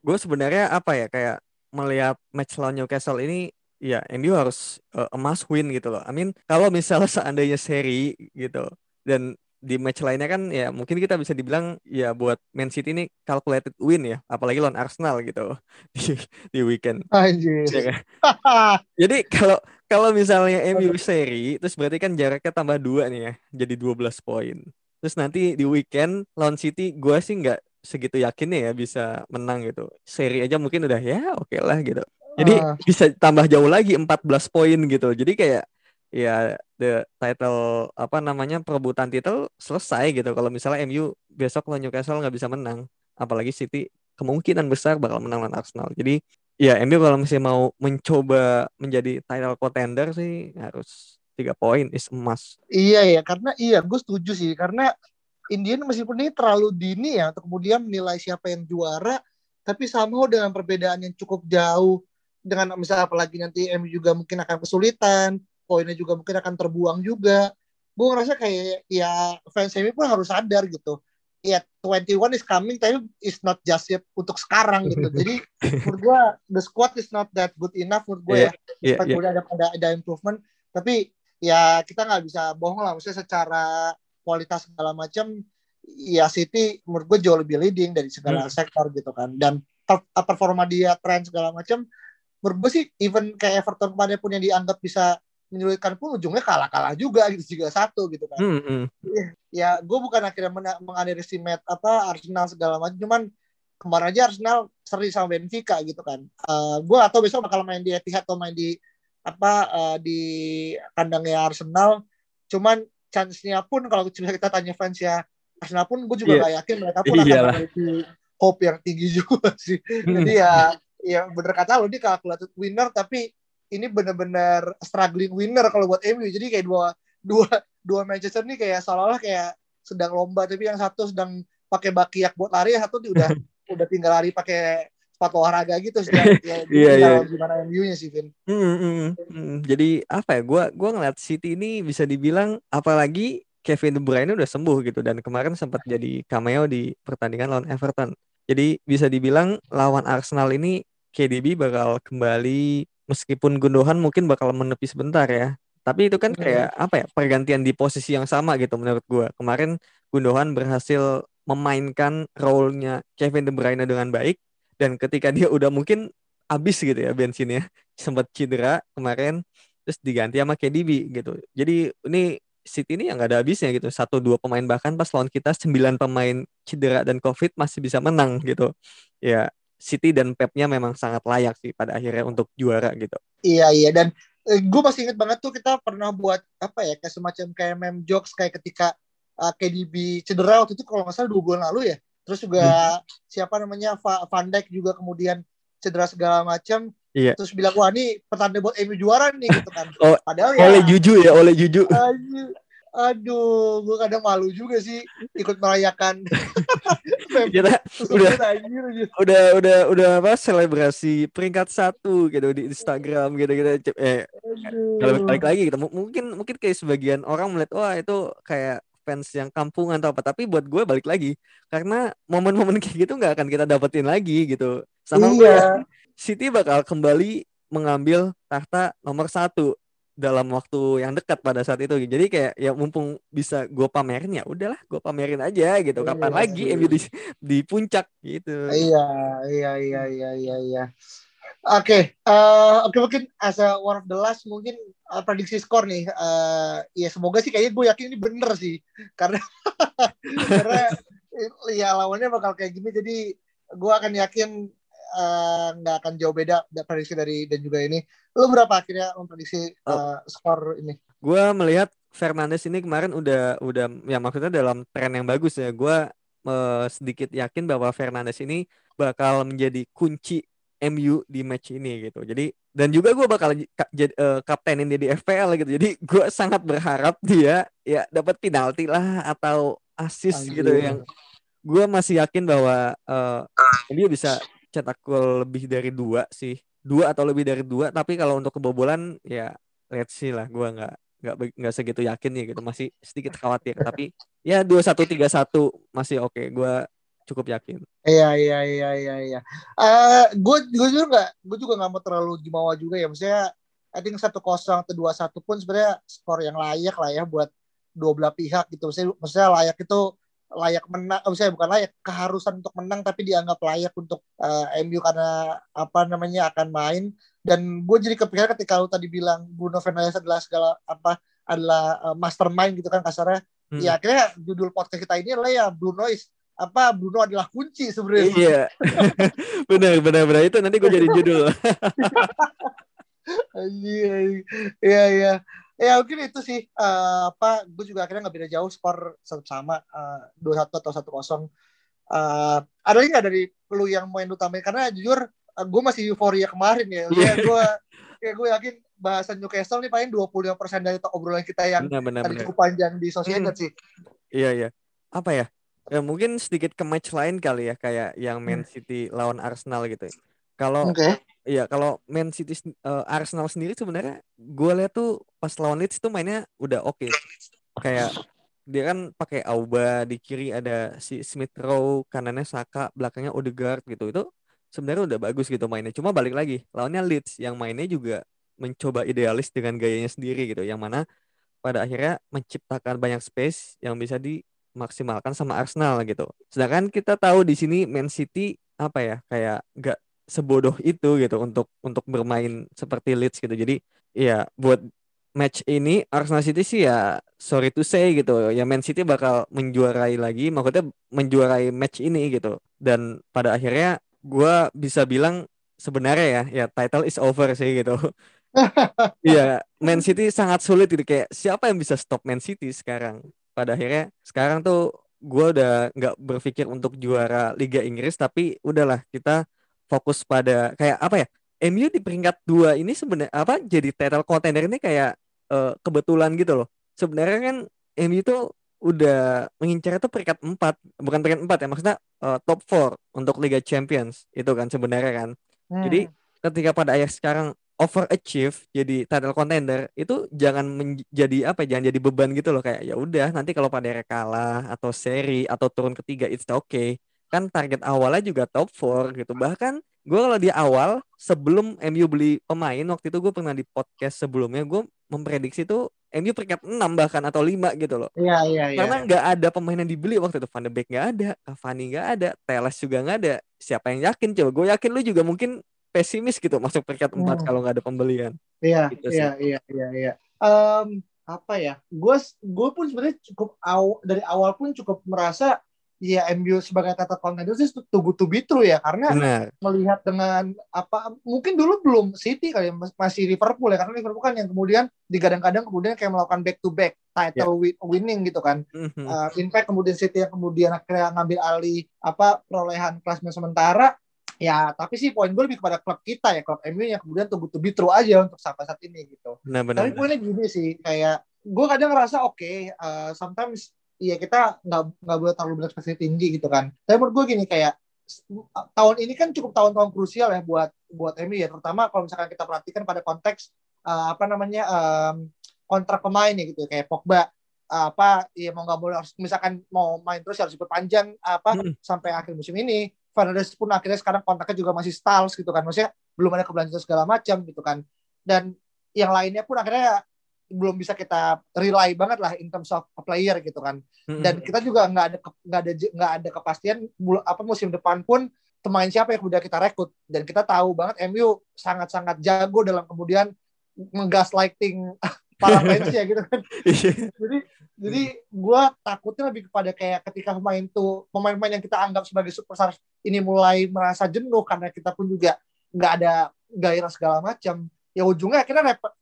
gue sebenarnya apa ya kayak melihat match lawan Newcastle ini ya MU harus uh, emas win gitu loh. I mean kalau misalnya (laughs) seandainya seri gitu dan di match lainnya kan ya mungkin kita bisa dibilang ya buat Man City ini calculated win ya apalagi lawan Arsenal gitu (laughs) di di weekend.
Anjir. Ya kan? (laughs)
Jadi kalau kalau misalnya MU seri terus berarti kan jaraknya tambah dua nih ya jadi 12 poin. Terus nanti di weekend lawan City gue sih nggak segitu yakinnya ya bisa menang gitu. Seri aja mungkin udah ya oke okay lah gitu. Jadi uh. bisa tambah jauh lagi 14 poin gitu. Jadi kayak ya the title apa namanya perebutan titel selesai gitu. Kalau misalnya MU besok lawan Newcastle nggak bisa menang apalagi City kemungkinan besar bakal menang lawan Arsenal. Jadi ya MU kalau misalnya mau mencoba menjadi title contender sih harus tiga poin is emas
iya ya karena iya gue setuju sih. Karena Indian meskipun ini terlalu dini ya untuk kemudian menilai siapa yang juara tapi sama dengan perbedaan yang cukup jauh dengan misalnya apalagi nanti MU juga mungkin akan kesulitan poinnya juga mungkin akan terbuang juga. Gue ngerasa kayak ya fans MU pun harus sadar gitu. Ya 21 is coming tapi is not just yet untuk sekarang gitu. (laughs) Jadi menurut gue the squad is not that good enough menurut gue yeah, ya yeah, yeah. ada ada ada improvement. Tapi ya kita nggak bisa bohong lah. Maksudnya secara kualitas segala macam ya City menurut gue jauh lebih leading dari segala hmm. sektor gitu kan. Dan performa dia tren segala macam menurut gue sih even kayak Everton kemarin pun yang dianggap bisa menyulitkan pun ujungnya kalah-kalah juga gitu juga satu gitu kan. Mm -hmm. Ya, gue bukan akhirnya mengunderestimate apa Arsenal segala macam, cuman kemarin aja Arsenal seri sama Benfica gitu kan. Uh, eh, gue atau besok bakal main di Etihad atau main di apa uh, di kandangnya Arsenal. Cuman chance-nya pun kalau kita tanya fans ya Arsenal pun gue juga yeah. gak yakin mereka pun akan memiliki hope yang tinggi juga sih. Hmm. Jadi ya ya bener kata lo dia kalkulatif winner tapi ini bener-bener struggling winner kalau buat MU. Jadi kayak dua dua dua Manchester ini kayak seolah-olah kayak sedang lomba tapi yang satu sedang pakai bakiak buat lari, yang satu udah (laughs) udah tinggal lari pakai sepatu olahraga gitu sedang (laughs) ya, yeah, yeah. gimana MU-nya sih Vin.
Mm, mm, mm. Jadi apa ya? Gua gua ngeliat City ini bisa dibilang apalagi Kevin De Bruyne udah sembuh gitu dan kemarin sempat jadi cameo di pertandingan lawan Everton. Jadi bisa dibilang lawan Arsenal ini KDB bakal kembali meskipun Gundogan mungkin bakal menepi sebentar ya. Tapi itu kan kayak hmm. apa ya pergantian di posisi yang sama gitu menurut gue. Kemarin Gundogan berhasil memainkan role-nya Kevin De Bruyne dengan baik dan ketika dia udah mungkin habis gitu ya bensinnya (laughs) sempat cedera kemarin terus diganti sama KDB gitu. Jadi ini City ini yang gak ada habisnya gitu. Satu dua pemain bahkan pas lawan kita sembilan pemain cedera dan COVID masih bisa menang gitu. Ya City dan Pepnya memang sangat layak sih pada akhirnya untuk juara gitu.
Iya iya dan eh, gue masih inget banget tuh kita pernah buat apa ya kayak semacam kayak meme jokes kayak ketika uh, eh, KDB cedera waktu itu kalau nggak salah dua bulan lalu ya. Terus juga hmm. siapa namanya Van Dijk juga kemudian cedera segala macam. Iya. Terus bilang wah ini pertanda buat MU juara nih gitu kan.
Oh, Padahal ya. Oleh Juju ya, oleh Juju
aduh gue kadang malu juga sih ikut merayakan (laughs)
kita udah udah udah udah apa selebrasi peringkat satu gitu di Instagram gitu gitu eh kalau balik lagi gitu mungkin mungkin kayak sebagian orang melihat wah itu kayak fans yang kampungan atau apa. Tapi buat gue balik lagi karena momen-momen kayak gitu nggak akan kita dapetin lagi gitu. Sama iya. gue City bakal kembali mengambil tahta nomor satu dalam waktu yang dekat pada saat itu. Jadi kayak ya mumpung bisa gue pamerin ya udahlah gue pamerin aja gitu. Kapan iya, lagi iya. di di puncak gitu.
Iya iya iya iya iya iya. Oke okay. uh, oke okay, mungkin as a one of the last mungkin uh, prediksi skor nih. Uh, ya semoga sih kayaknya gue yakin ini bener sih. Karena (laughs) karena ya lawannya bakal kayak gini jadi gue akan yakin Eh, nggak uh, akan jauh beda prediksi dari dan juga ini. Lu berapa akhirnya memprediksi uh, skor ini?
Gue melihat Fernandes ini kemarin udah udah ya maksudnya dalam tren yang bagus ya. Gue uh, sedikit yakin bahwa Fernandes ini bakal menjadi kunci MU di match ini gitu. Jadi dan juga gue bakal jadi uh, kaptenin dia di FPL gitu. Jadi gue sangat berharap dia ya dapat penalti lah atau assist Anjir. gitu yang gue masih yakin bahwa uh, dia bisa cetak gol lebih dari dua sih dua atau lebih dari dua tapi kalau untuk kebobolan ya let's see lah gue nggak nggak nggak segitu yakin ya gitu masih sedikit khawatir tapi ya dua satu tiga satu masih oke okay. gue cukup yakin.
Iya iya iya iya iya. Uh, gue gue juga nggak gue juga nggak mau terlalu jumawa juga ya. Maksudnya I think satu kosong atau dua satu pun sebenarnya skor yang layak lah ya buat dua belah pihak gitu. Maksudnya, maksudnya layak itu layak menang, oh, saya bukan layak keharusan untuk menang tapi dianggap layak untuk uh, eh, MU karena apa namanya akan main dan gue jadi kepikiran ketika lu tadi bilang Bruno Fernandes adalah segala apa adalah uh, mastermind gitu kan kasarnya hmm. ya akhirnya judul podcast kita ini adalah ya Bruno is apa Bruno adalah kunci sebenarnya.
Iya. (laughs) benar benar benar itu nanti gue jadi judul.
Iya iya iya. Ya mungkin itu sih uh, apa gue juga akhirnya nggak beda jauh skor sama eh, dua uh, satu atau satu kosong. Uh, ada lagi nggak dari lu yang main utama karena jujur uh, gue masih euforia kemarin ya. Yeah. gue kayak gue yakin bahasan Newcastle nih paling 25% dari obrolan kita yang benar, benar, tadi cukup panjang di sosial hmm. sih.
Iya iya. Apa ya? Ya mungkin sedikit ke match lain kali ya kayak yang Man hmm. City lawan Arsenal gitu. Ya. Kalau okay. Iya, kalau Man City uh, Arsenal sendiri sebenarnya gue lihat tuh pas lawan Leeds tuh mainnya udah oke. Okay. Kayak dia kan pakai Auba di kiri ada si Smith Rowe, kanannya Saka, belakangnya Odegaard gitu. Itu sebenarnya udah bagus gitu mainnya. Cuma balik lagi, lawannya Leeds yang mainnya juga mencoba idealis dengan gayanya sendiri gitu. Yang mana pada akhirnya menciptakan banyak space yang bisa di maksimalkan sama Arsenal gitu. Sedangkan kita tahu di sini Man City apa ya kayak nggak sebodoh itu gitu untuk untuk bermain seperti Leeds gitu. Jadi ya buat match ini Arsenal City sih ya sorry to say gitu ya Man City bakal menjuarai lagi maksudnya menjuarai match ini gitu dan pada akhirnya gue bisa bilang sebenarnya ya ya title is over sih gitu (laughs) Iya, Man City sangat sulit gitu kayak siapa yang bisa stop Man City sekarang? pada akhirnya sekarang tuh gue udah nggak berpikir untuk juara Liga Inggris tapi udahlah kita fokus pada kayak apa ya MU di peringkat dua ini sebenarnya apa jadi title contender ini kayak uh, kebetulan gitu loh. Sebenarnya kan MU tuh udah mengincar itu peringkat empat bukan peringkat empat ya maksudnya uh, top four untuk Liga Champions itu kan sebenarnya kan. Hmm. jadi ketika pada akhir sekarang overachieve jadi title contender itu jangan menjadi apa jangan jadi beban gitu loh. Kayak ya udah nanti kalau pada kalah atau seri atau turun ketiga it's okay kan target awalnya juga top 4 gitu bahkan gue kalau di awal sebelum MU beli pemain waktu itu gue pernah di podcast sebelumnya gue memprediksi tuh MU peringkat 6 bahkan atau 5 gitu loh.
Iya iya iya.
Karena nggak ada pemain yang dibeli waktu itu Van de Beek nggak ada, Cavani nggak ada, Teles juga nggak ada. Siapa yang yakin coba? Gue yakin lu juga mungkin pesimis gitu masuk peringkat empat hmm. kalau nggak ada pembelian.
Iya, gitu iya, iya, iya, iya. Um, apa ya? Gue gue pun sebenarnya cukup aw, dari awal pun cukup merasa ya MU sebagai tata contender sih tunggu to be true ya karena Benar. melihat dengan apa mungkin dulu belum City kali ya, masih Liverpool ya karena Liverpool kan yang kemudian digadang-gadang kemudian kayak melakukan back to back title yeah. winning gitu kan mm-hmm. uh, in fact kemudian City yang kemudian akhirnya ngambil alih apa perolehan klasmen sementara ya tapi sih poin gue lebih kepada klub kita ya klub MU yang kemudian tunggu to be true aja untuk sampai saat ini gitu
nah, benar,
tapi poinnya gini sih kayak gue kadang ngerasa oke okay, uh, sometimes iya kita nggak nggak boleh terlalu berekspektasi tinggi gitu kan. Tapi menurut gue gini kayak tahun ini kan cukup tahun-tahun krusial ya buat buat MU ya. Terutama kalau misalkan kita perhatikan pada konteks uh, apa namanya um, kontrak pemain ya gitu. Kayak Pogba apa ya mau nggak boleh harus misalkan mau main terus harus diperpanjang apa hmm. sampai akhir musim ini. Fernandes pun akhirnya sekarang kontraknya juga masih stals gitu kan. Maksudnya belum ada keberlanjutan segala macam gitu kan. Dan yang lainnya pun akhirnya belum bisa kita rely banget lah in terms of a player gitu kan dan kita juga nggak ada nggak ada nggak ada kepastian apa musim depan pun pemain siapa yang kemudian kita rekrut dan kita tahu banget MU sangat-sangat jago dalam kemudian ngegaslighting (laughs) para (laughs) fans ya gitu kan. Iya. jadi jadi gue takutnya lebih kepada kayak ketika pemain tuh pemain-pemain yang kita anggap sebagai superstar ini mulai merasa jenuh karena kita pun juga nggak ada gairah segala macam. Ya ujungnya akhirnya repet,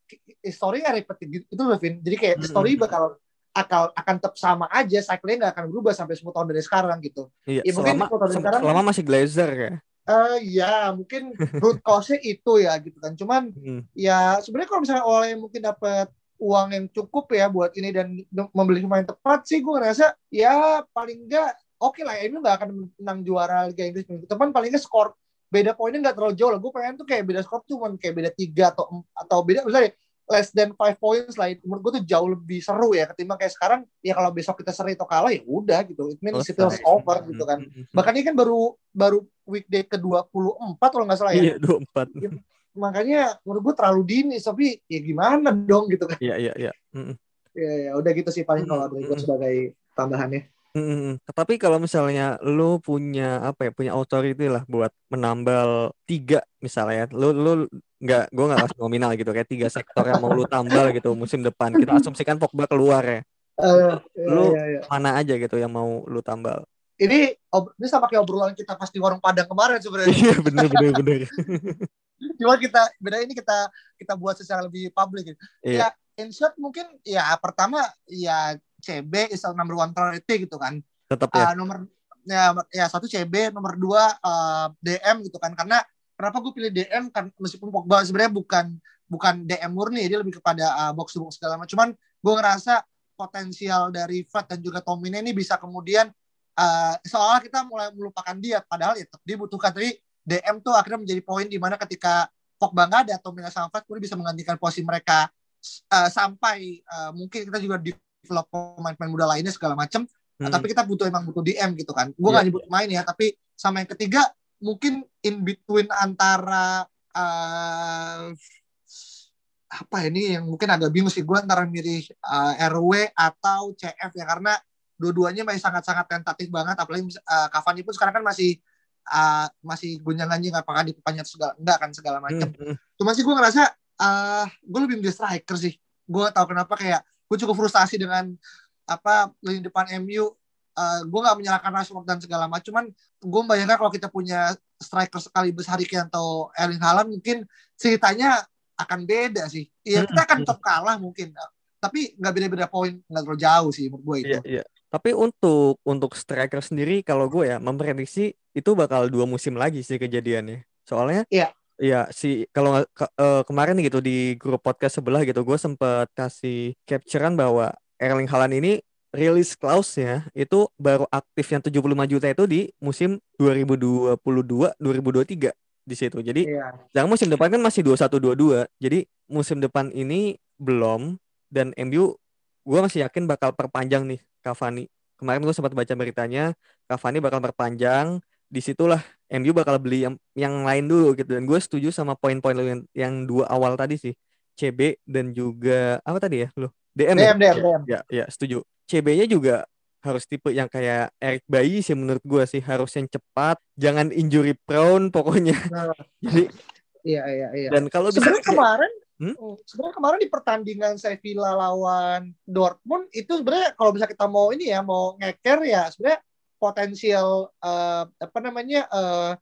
historinya repet gitu itu Levin. Jadi kayak hmm. story bakal akal akan tetap sama aja, cycle-nya nggak akan berubah sampai 10 tahun dari sekarang gitu.
Iya, ya, mungkin selama, tahun dari sekarang, selama masih Glazer ya.
Uh, ya mungkin root cause itu ya gitu kan. Cuman hmm. ya sebenarnya kalau misalnya oleh mungkin dapat uang yang cukup ya buat ini dan membeli pemain tepat sih gue ngerasa ya paling enggak oke okay lah ini nggak akan menang juara Liga Inggris minggu depan paling enggak skor beda poinnya nggak terlalu jauh lah. Gue pengen tuh kayak beda skor cuma kayak beda tiga atau atau beda misalnya less than five points lah. Menurut gue tuh jauh lebih seru ya ketimbang kayak sekarang ya kalau besok kita seri atau kalah ya udah gitu. It means it's over gitu kan. Bahkan ini kan baru baru weekday ke 24 kalau nggak salah ya.
Iya 24
ya, makanya menurut gue terlalu dini tapi ya gimana dong gitu kan.
Iya iya iya.
Ya, ya udah gitu sih paling kalau dari gue sebagai tambahannya
Hmm, tapi kalau misalnya lu punya apa ya punya authority lah buat menambal tiga misalnya, lu lu nggak gue nggak kasih nominal gitu kayak tiga sektor yang mau lu tambal gitu musim depan kita asumsikan Pogba keluar ya, uh, (laughs) lu iya, iya. mana aja gitu yang mau lu tambal?
Ini ini sama kayak obrolan kita pas di warung Padang kemarin sebenarnya.
Iya bener bener bener. (laughs)
Cuma kita beda ini kita kita buat secara lebih publik gitu. Iya. Ya in short mungkin ya pertama ya CB is number one priority gitu kan.
Tetap ya. Uh,
nomor ya ya satu CB, nomor dua uh, eh, DM gitu kan. Karena kenapa gue pilih DM kan meskipun Pogba sebenarnya bukan bukan DM murni, dia lebih kepada uh, box to box segala macam. Cuman gue ngerasa potensial dari Fred dan juga Tomine ini bisa kemudian uh, seolah kita mulai melupakan dia padahal ya dia butuhkan tapi DM tuh akhirnya menjadi poin di mana ketika Pogba nggak ada Tomine sama Fred kemudian bisa menggantikan posisi mereka uh, sampai uh, mungkin kita juga di develop pemain-pemain muda lainnya segala macam. Nah, hmm. Nah, tapi kita butuh emang butuh DM gitu kan. Gue yeah. gak nyebut main ya, tapi sama yang ketiga mungkin in between antara uh, apa ini yang mungkin agak bingung sih gue antara milih uh, RW atau CF ya karena dua-duanya masih sangat-sangat tentatif banget apalagi uh, Cavani pun sekarang kan masih uh, masih gunjang-ganjing apakah diperpanjang segala enggak kan segala macam. Hmm. Cuma sih gue ngerasa uh, gue lebih milih striker sih. Gue tau kenapa kayak gue cukup frustasi dengan apa lini depan MU uh, eh, gue nggak menyalahkan Rashford dan segala macam. Cuman gue bayangkan kalau kita punya striker sekali besar Kane atau Erling Haaland mungkin ceritanya akan beda sih. Ya kita akan tetap kalah mungkin. Tapi nggak beda-beda poin nggak terlalu jauh sih menurut gue itu.
Iya, iya. tapi untuk untuk striker sendiri kalau gue ya memprediksi itu bakal dua musim lagi sih kejadiannya. Soalnya
iya
Iya si kalau ke, uh, kemarin gitu di grup podcast sebelah gitu gue sempet kasih capturean bahwa Erling Haaland ini rilis clause-nya itu baru aktif yang 75 juta itu di musim 2022 2023 di situ. Jadi iya. jangan musim depan kan masih 21 22. Jadi musim depan ini belum dan MU gue masih yakin bakal perpanjang nih Cavani. Kemarin gue sempat baca beritanya Cavani bakal perpanjang di situlah MU bakal beli yang yang lain dulu gitu. Dan gue setuju sama poin-poin lo yang, yang dua awal tadi sih. CB dan juga apa tadi ya lo
DM DM, ya? DM,
DM. ya ya setuju. CB-nya juga harus tipe yang kayak Eric Bayi sih menurut gue sih. Harus yang cepat jangan injury prone pokoknya. (laughs) Nah, (laughs)
jadi iya iya iya.
Dan kalau
sebenarnya kemarin Hmm? Oh, sebenarnya kemarin di pertandingan Sevilla lawan Dortmund itu sebenarnya kalau bisa kita mau ini ya mau ngeker ya sebenarnya potensial uh, apa namanya uh,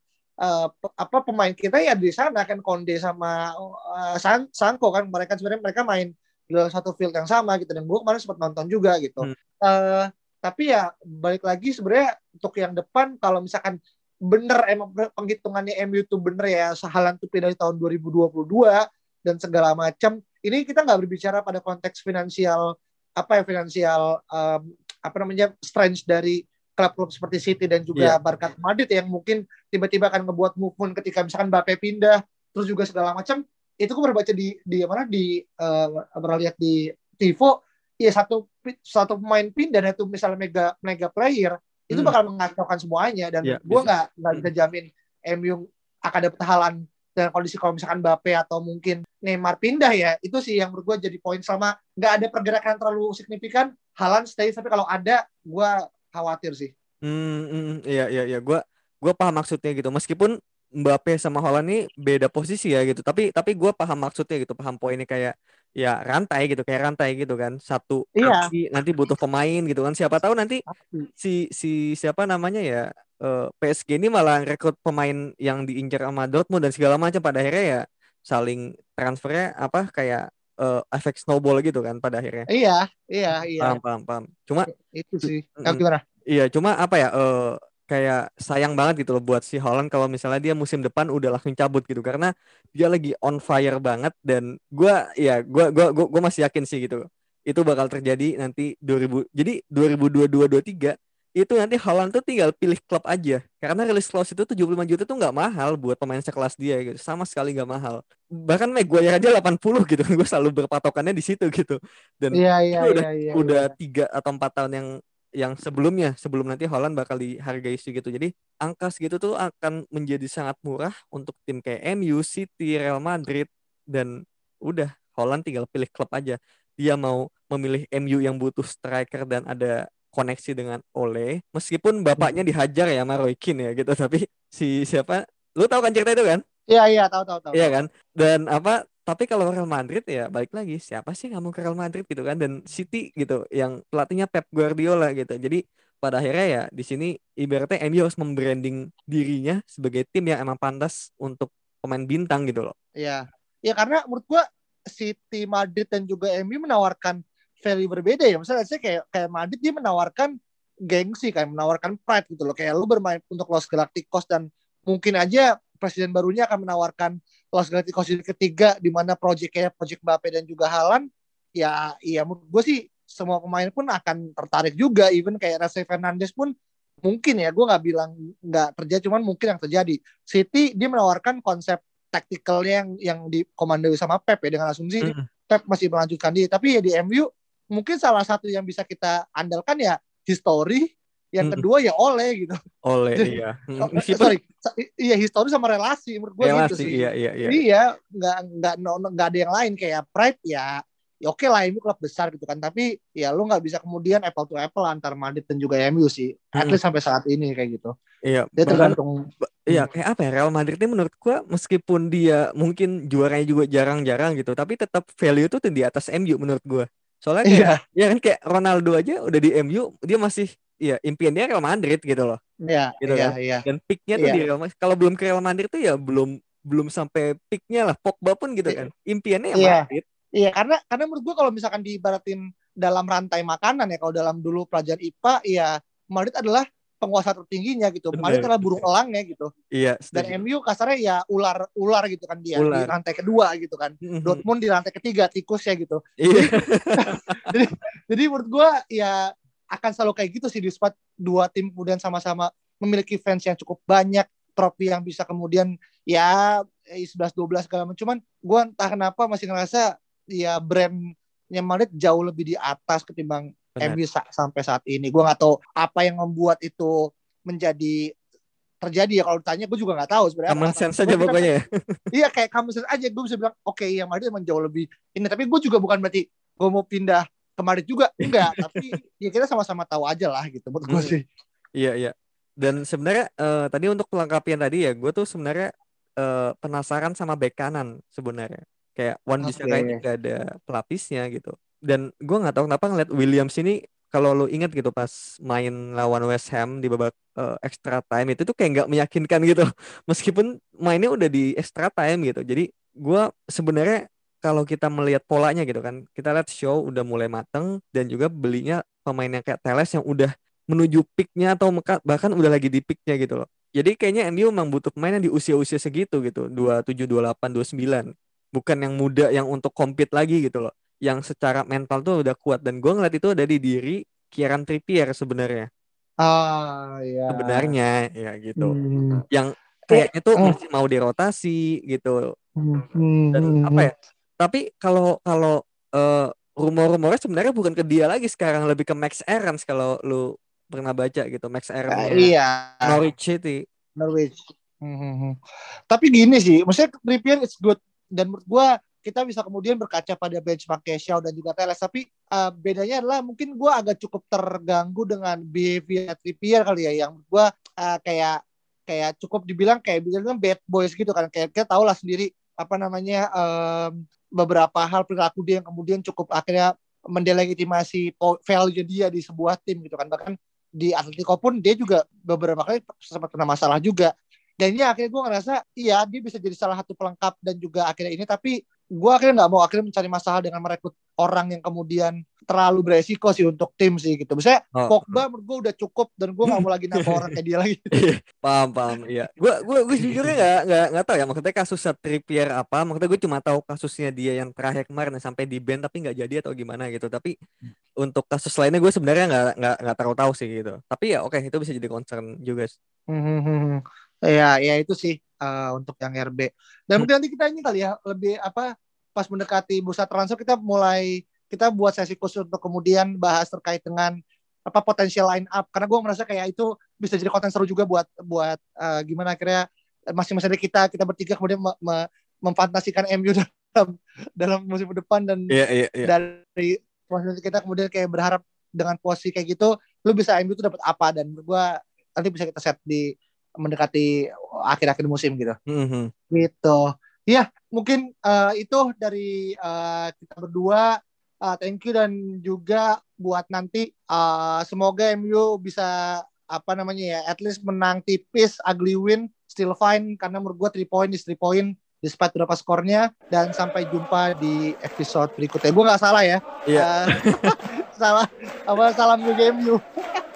uh, apa pemain kita ya di sana kan Konde sama uh, San Sanko kan mereka sebenarnya mereka main di dalam satu field yang sama gitu dan gue kemarin sempat nonton juga gitu. Hmm. Uh, tapi ya balik lagi sebenarnya untuk yang depan kalau misalkan bener emang penghitungannya MU itu bener ya sehalan tuh dari tahun 2022 dan segala macam ini kita nggak berbicara pada konteks finansial apa ya finansial um, apa namanya strength dari klub-klub seperti City dan juga yeah. Barca Madrid yang mungkin tiba-tiba akan ngebuat movement ketika misalkan Mbappe pindah terus juga segala macam. Itu gue baca di di mana? Di uh, pernah lihat di Tivo ya satu satu pemain pindah dan itu misalnya mega mega player itu hmm. bakal mengacaukan semuanya dan yeah, gue nggak nggak bisa jamin MU akan dapat halan dengan kondisi kalau misalkan Mbappe atau mungkin Neymar pindah ya itu sih yang menurut gue jadi poin. Sama nggak ada pergerakan terlalu signifikan Halan stay. Tapi kalau ada gue khawatir sih.
Hmm, hmm iya iya iya, gua gua paham maksudnya gitu. Meskipun Mbappe sama Holland ini beda posisi ya gitu, tapi tapi gua paham maksudnya gitu, paham poinnya kayak ya rantai gitu, kayak rantai gitu kan. Satu
iya.
nanti butuh pemain gitu kan. Siapa tahu nanti si si siapa namanya ya uh, eh, PSG ini malah rekrut pemain yang diincar sama Dortmund dan segala macam pada akhirnya ya saling transfernya apa kayak uh, efek snowball gitu kan pada akhirnya.
Iya, iya, iya.
Paham, paham, paham. Cuma
itu sih. Mm, gimana?
Iya, cuma apa ya? Uh, kayak sayang banget gitu loh buat si Holland kalau misalnya dia musim depan udah langsung cabut gitu karena dia lagi on fire banget dan gua ya gua gua gua, gua masih yakin sih gitu itu bakal terjadi nanti 2000 jadi 2022 23 itu nanti Holland tuh tinggal pilih klub aja. Karena release clause itu 75 juta tuh nggak mahal buat pemain sekelas dia gitu. Sama sekali nggak mahal. Bahkan Maguire aja 80 gitu. (laughs) Gue selalu berpatokannya di situ gitu. Dan itu udah
iya iya.
udah
iya.
tiga atau empat tahun yang yang sebelumnya sebelum nanti Holland bakal dihargai segitu jadi angka segitu tuh akan menjadi sangat murah untuk tim kayak MU, City, Real Madrid. Dan udah Holland tinggal pilih klub aja. Dia mau memilih MU yang butuh striker dan ada koneksi dengan Ole meskipun bapaknya
Hmm.
dihajar ya sama Roy Keane ya gitu (laughs) tapi si siapa lu tahu kan cerita itu kan
Iya iya tahu tahu tahu.
Iya kan? Dan apa? Tapi kalau Real Madrid ya balik lagi siapa sih nggak mau ke Real Madrid gitu kan? Dan City gitu yang pelatihnya Pep Guardiola gitu. Jadi pada akhirnya ya di sini ibaratnya MU harus membranding dirinya sebagai tim yang emang pantas untuk pemain bintang gitu loh.
Iya. Ya karena menurut gua City, Madrid dan juga MU menawarkan value berbeda ya. Misalnya saya kayak kayak Madrid dia menawarkan gengsi kayak menawarkan pride gitu loh. Kayak lu bermain untuk Los Galacticos dan mungkin aja presiden barunya akan menawarkan Los Galacticos di ketiga di mana project kayak project Mbappe dan juga Haaland ya iya menurut gue sih semua pemain pun akan tertarik juga even kayak Rasa Fernandes pun mungkin ya gue nggak bilang nggak terjadi cuman mungkin yang terjadi City dia menawarkan konsep taktikalnya yang yang dikomandoi sama Pep ya dengan asumsi
Mm.
Pep masih melanjutkan dia tapi ya di MU mungkin salah satu yang bisa kita andalkan ya history yang
Mm.
kedua ya Ole gitu
Oleh
Jadi-
iya. (laughs) Mm,
Oh,
Meskipun
sorry iya history sama relasi menurut gue gitu
relasi
sih
iya iya iya.
iya nggak nggak no- no- nggak ada yang lain kayak Pride ya ya oke lah MU klub besar gitu kan tapi ya lu nggak bisa kemudian apple to apple antar Madrid dan juga MU sih at
Mm.
least sampai saat ini kayak gitu
Iya,
dia
bahkan
tergantung
Iya, kayak apa ya? Real Madrid ini menurut gua meskipun dia mungkin juaranya juga jarang-jarang gitu, tapi tetap value itu di atas MU menurut gua. Soalnya kayak
iya
ya kan kayak Ronaldo aja udah di MU, dia masih ya impian dia Real Madrid gitu loh.
iya
Gitu
iya
kan.
iya
Dan peaknya tuh
Iya.
di Real Madrid. Kalau belum ke Real Madrid tuh ya belum belum sampai peaknya lah. Pogba pun gitu kan. Impiannya ya
Iya.
Madrid.
Iya karena karena menurut gua kalau misalkan diibaratin dalam rantai makanan ya kalau dalam dulu pelajaran IPA ya Madrid adalah penguasa tertingginya gitu. Madrid adalah burung elangnya gitu.
Iya,
Dan. MU kasarnya ya ular ular gitu kan dia di
Ular.
rantai kedua gitu kan.
Mhm.
Dortmund di rantai ketiga tikus ya gitu.
Iya. (laughs)
Jadi menurut gua ya akan selalu kayak gitu sih di spot dua tim kemudian sama-sama memiliki fans yang cukup banyak, trofi yang bisa kemudian ya 11 12 segala macam. Cuman gua entah kenapa masih ngerasa ya brandnya Madrid jauh lebih di atas ketimbang
Benar.
MU sa- sampai saat ini. Gua nggak tahu apa yang membuat itu menjadi terjadi ya kalau ditanya gue juga nggak tahu sebenarnya
Common sense
Cuma
aja
kita-
pokoknya ya. (laughs)
iya kayak common sense aja gue bisa bilang oke yang Madrid emang jauh lebih ini tapi gue juga bukan berarti gue mau pindah ke Madrid juga enggak (laughs) tapi ya kita sama-sama tahu aja lah gitu menurut gue
Hmm.
sih
Iya, iya. Dan sebenarnya eh, tadi untuk pelengkapian tadi ya, gue tuh sebenarnya eh, penasaran sama bek kanan sebenarnya. Kayak Wan Bissaka
Oke.
ini gak ada pelapisnya gitu. Dan gue nggak tahu kenapa ngeliat Williams ini kalau lu ingat gitu pas main lawan West Ham di babak eh, extra time itu tuh kayak nggak meyakinkan gitu. (laughs) Meskipun mainnya udah di extra time gitu. Jadi gue sebenarnya kalau kita melihat polanya gitu kan, kita lihat show udah mulai mateng dan juga belinya pemain yang kayak Teles yang udah menuju peaknya atau bahkan udah lagi di peaknya gitu loh. Jadi kayaknya MU memang butuh pemain yang di usia-usia segitu gitu, 27, 28, 29. Bukan yang muda yang untuk compete lagi gitu loh. Yang secara mental tuh udah kuat dan gue ngeliat itu ada di diri Kieran Trippier sebenarnya.
ah ya
Sebenarnya ya gitu.
Hmm.
Yang kayaknya tuh
Oh.
masih mau dirotasi gitu.
Hmm.
Dan
Hmm.
apa ya? Tapi kalau kalau eh, rumor-rumornya sebenarnya bukan ke dia lagi sekarang lebih ke Max Aarons kalau lu pernah baca gitu Max Aarons
iya
Norwich City.
Norwich Hmm, hmm, hmm. tapi gini sih maksudnya Trippier is good dan menurut gue kita bisa kemudian berkaca pada benchmark Shaw dan juga Teles tapi uh, bedanya adalah mungkin gue agak cukup terganggu dengan behavior Trippier kali ya yang gue uh, kayak kayak cukup dibilang kayak bilang bad boys gitu kan. Kayak kita tahu lah sendiri apa namanya um, beberapa hal perilaku dia yang kemudian cukup akhirnya mendelegitimasi value dia di sebuah tim gitu kan. Bahkan di Atletico pun dia juga beberapa kali sempat kena masalah juga. Dan ini akhirnya gue ngerasa iya dia bisa jadi salah satu pelengkap dan juga akhirnya ini. Tapi gue akhirnya nggak mau akhirnya mencari masalah dengan merekrut orang yang kemudian terlalu beresiko sih untuk tim sih gitu. Misalnya
Oh.
Pogba menurut gue udah cukup dan gue nggak mau lagi nambah orang kayak dia lagi. (laughs)
paham paham iya gue gue gue jujurnya nggak nggak nggak tahu ya maksudnya kasusnya Trippier apa maksudnya gue cuma tahu kasusnya dia yang terakhir kemarin sampai di band tapi nggak jadi atau gimana gitu tapi untuk kasus lainnya gue sebenarnya nggak nggak nggak terlalu tahu sih gitu tapi ya oke itu bisa jadi concern juga sih.
Hmm, ya, ya itu sih eh, untuk yang RB. Dan
Hmm.
mungkin nanti kita ini kali ya lebih apa pas mendekati bursa transfer kita mulai kita buat sesi khusus untuk kemudian bahas terkait dengan apa potensial line up karena gue merasa kayak itu bisa jadi konten seru juga buat buat eh, gimana akhirnya masing-masing dari kita kita bertiga kemudian me- me- memfantasikan MU (laughs) dalam dalam musim depan dan
iya iya iya
dari proses kita kemudian kayak berharap dengan posisi kayak gitu lu bisa MU tuh dapat apa dan gua nanti bisa kita set di mendekati akhir-akhir musim gitu.
Mhm.
gitu. Ya mungkin eh, itu dari eh, kita berdua. Eh, thank you dan juga buat nanti eh, semoga MU bisa apa namanya ya at least menang tipis ugly win still fine karena menurut gua 3 point is 3 point despite berapa skornya. Dan sampai jumpa di episode berikutnya. Gue nggak salah ya?
Iya.
Eh, (laughs) salah apa salam juga MU (laughs)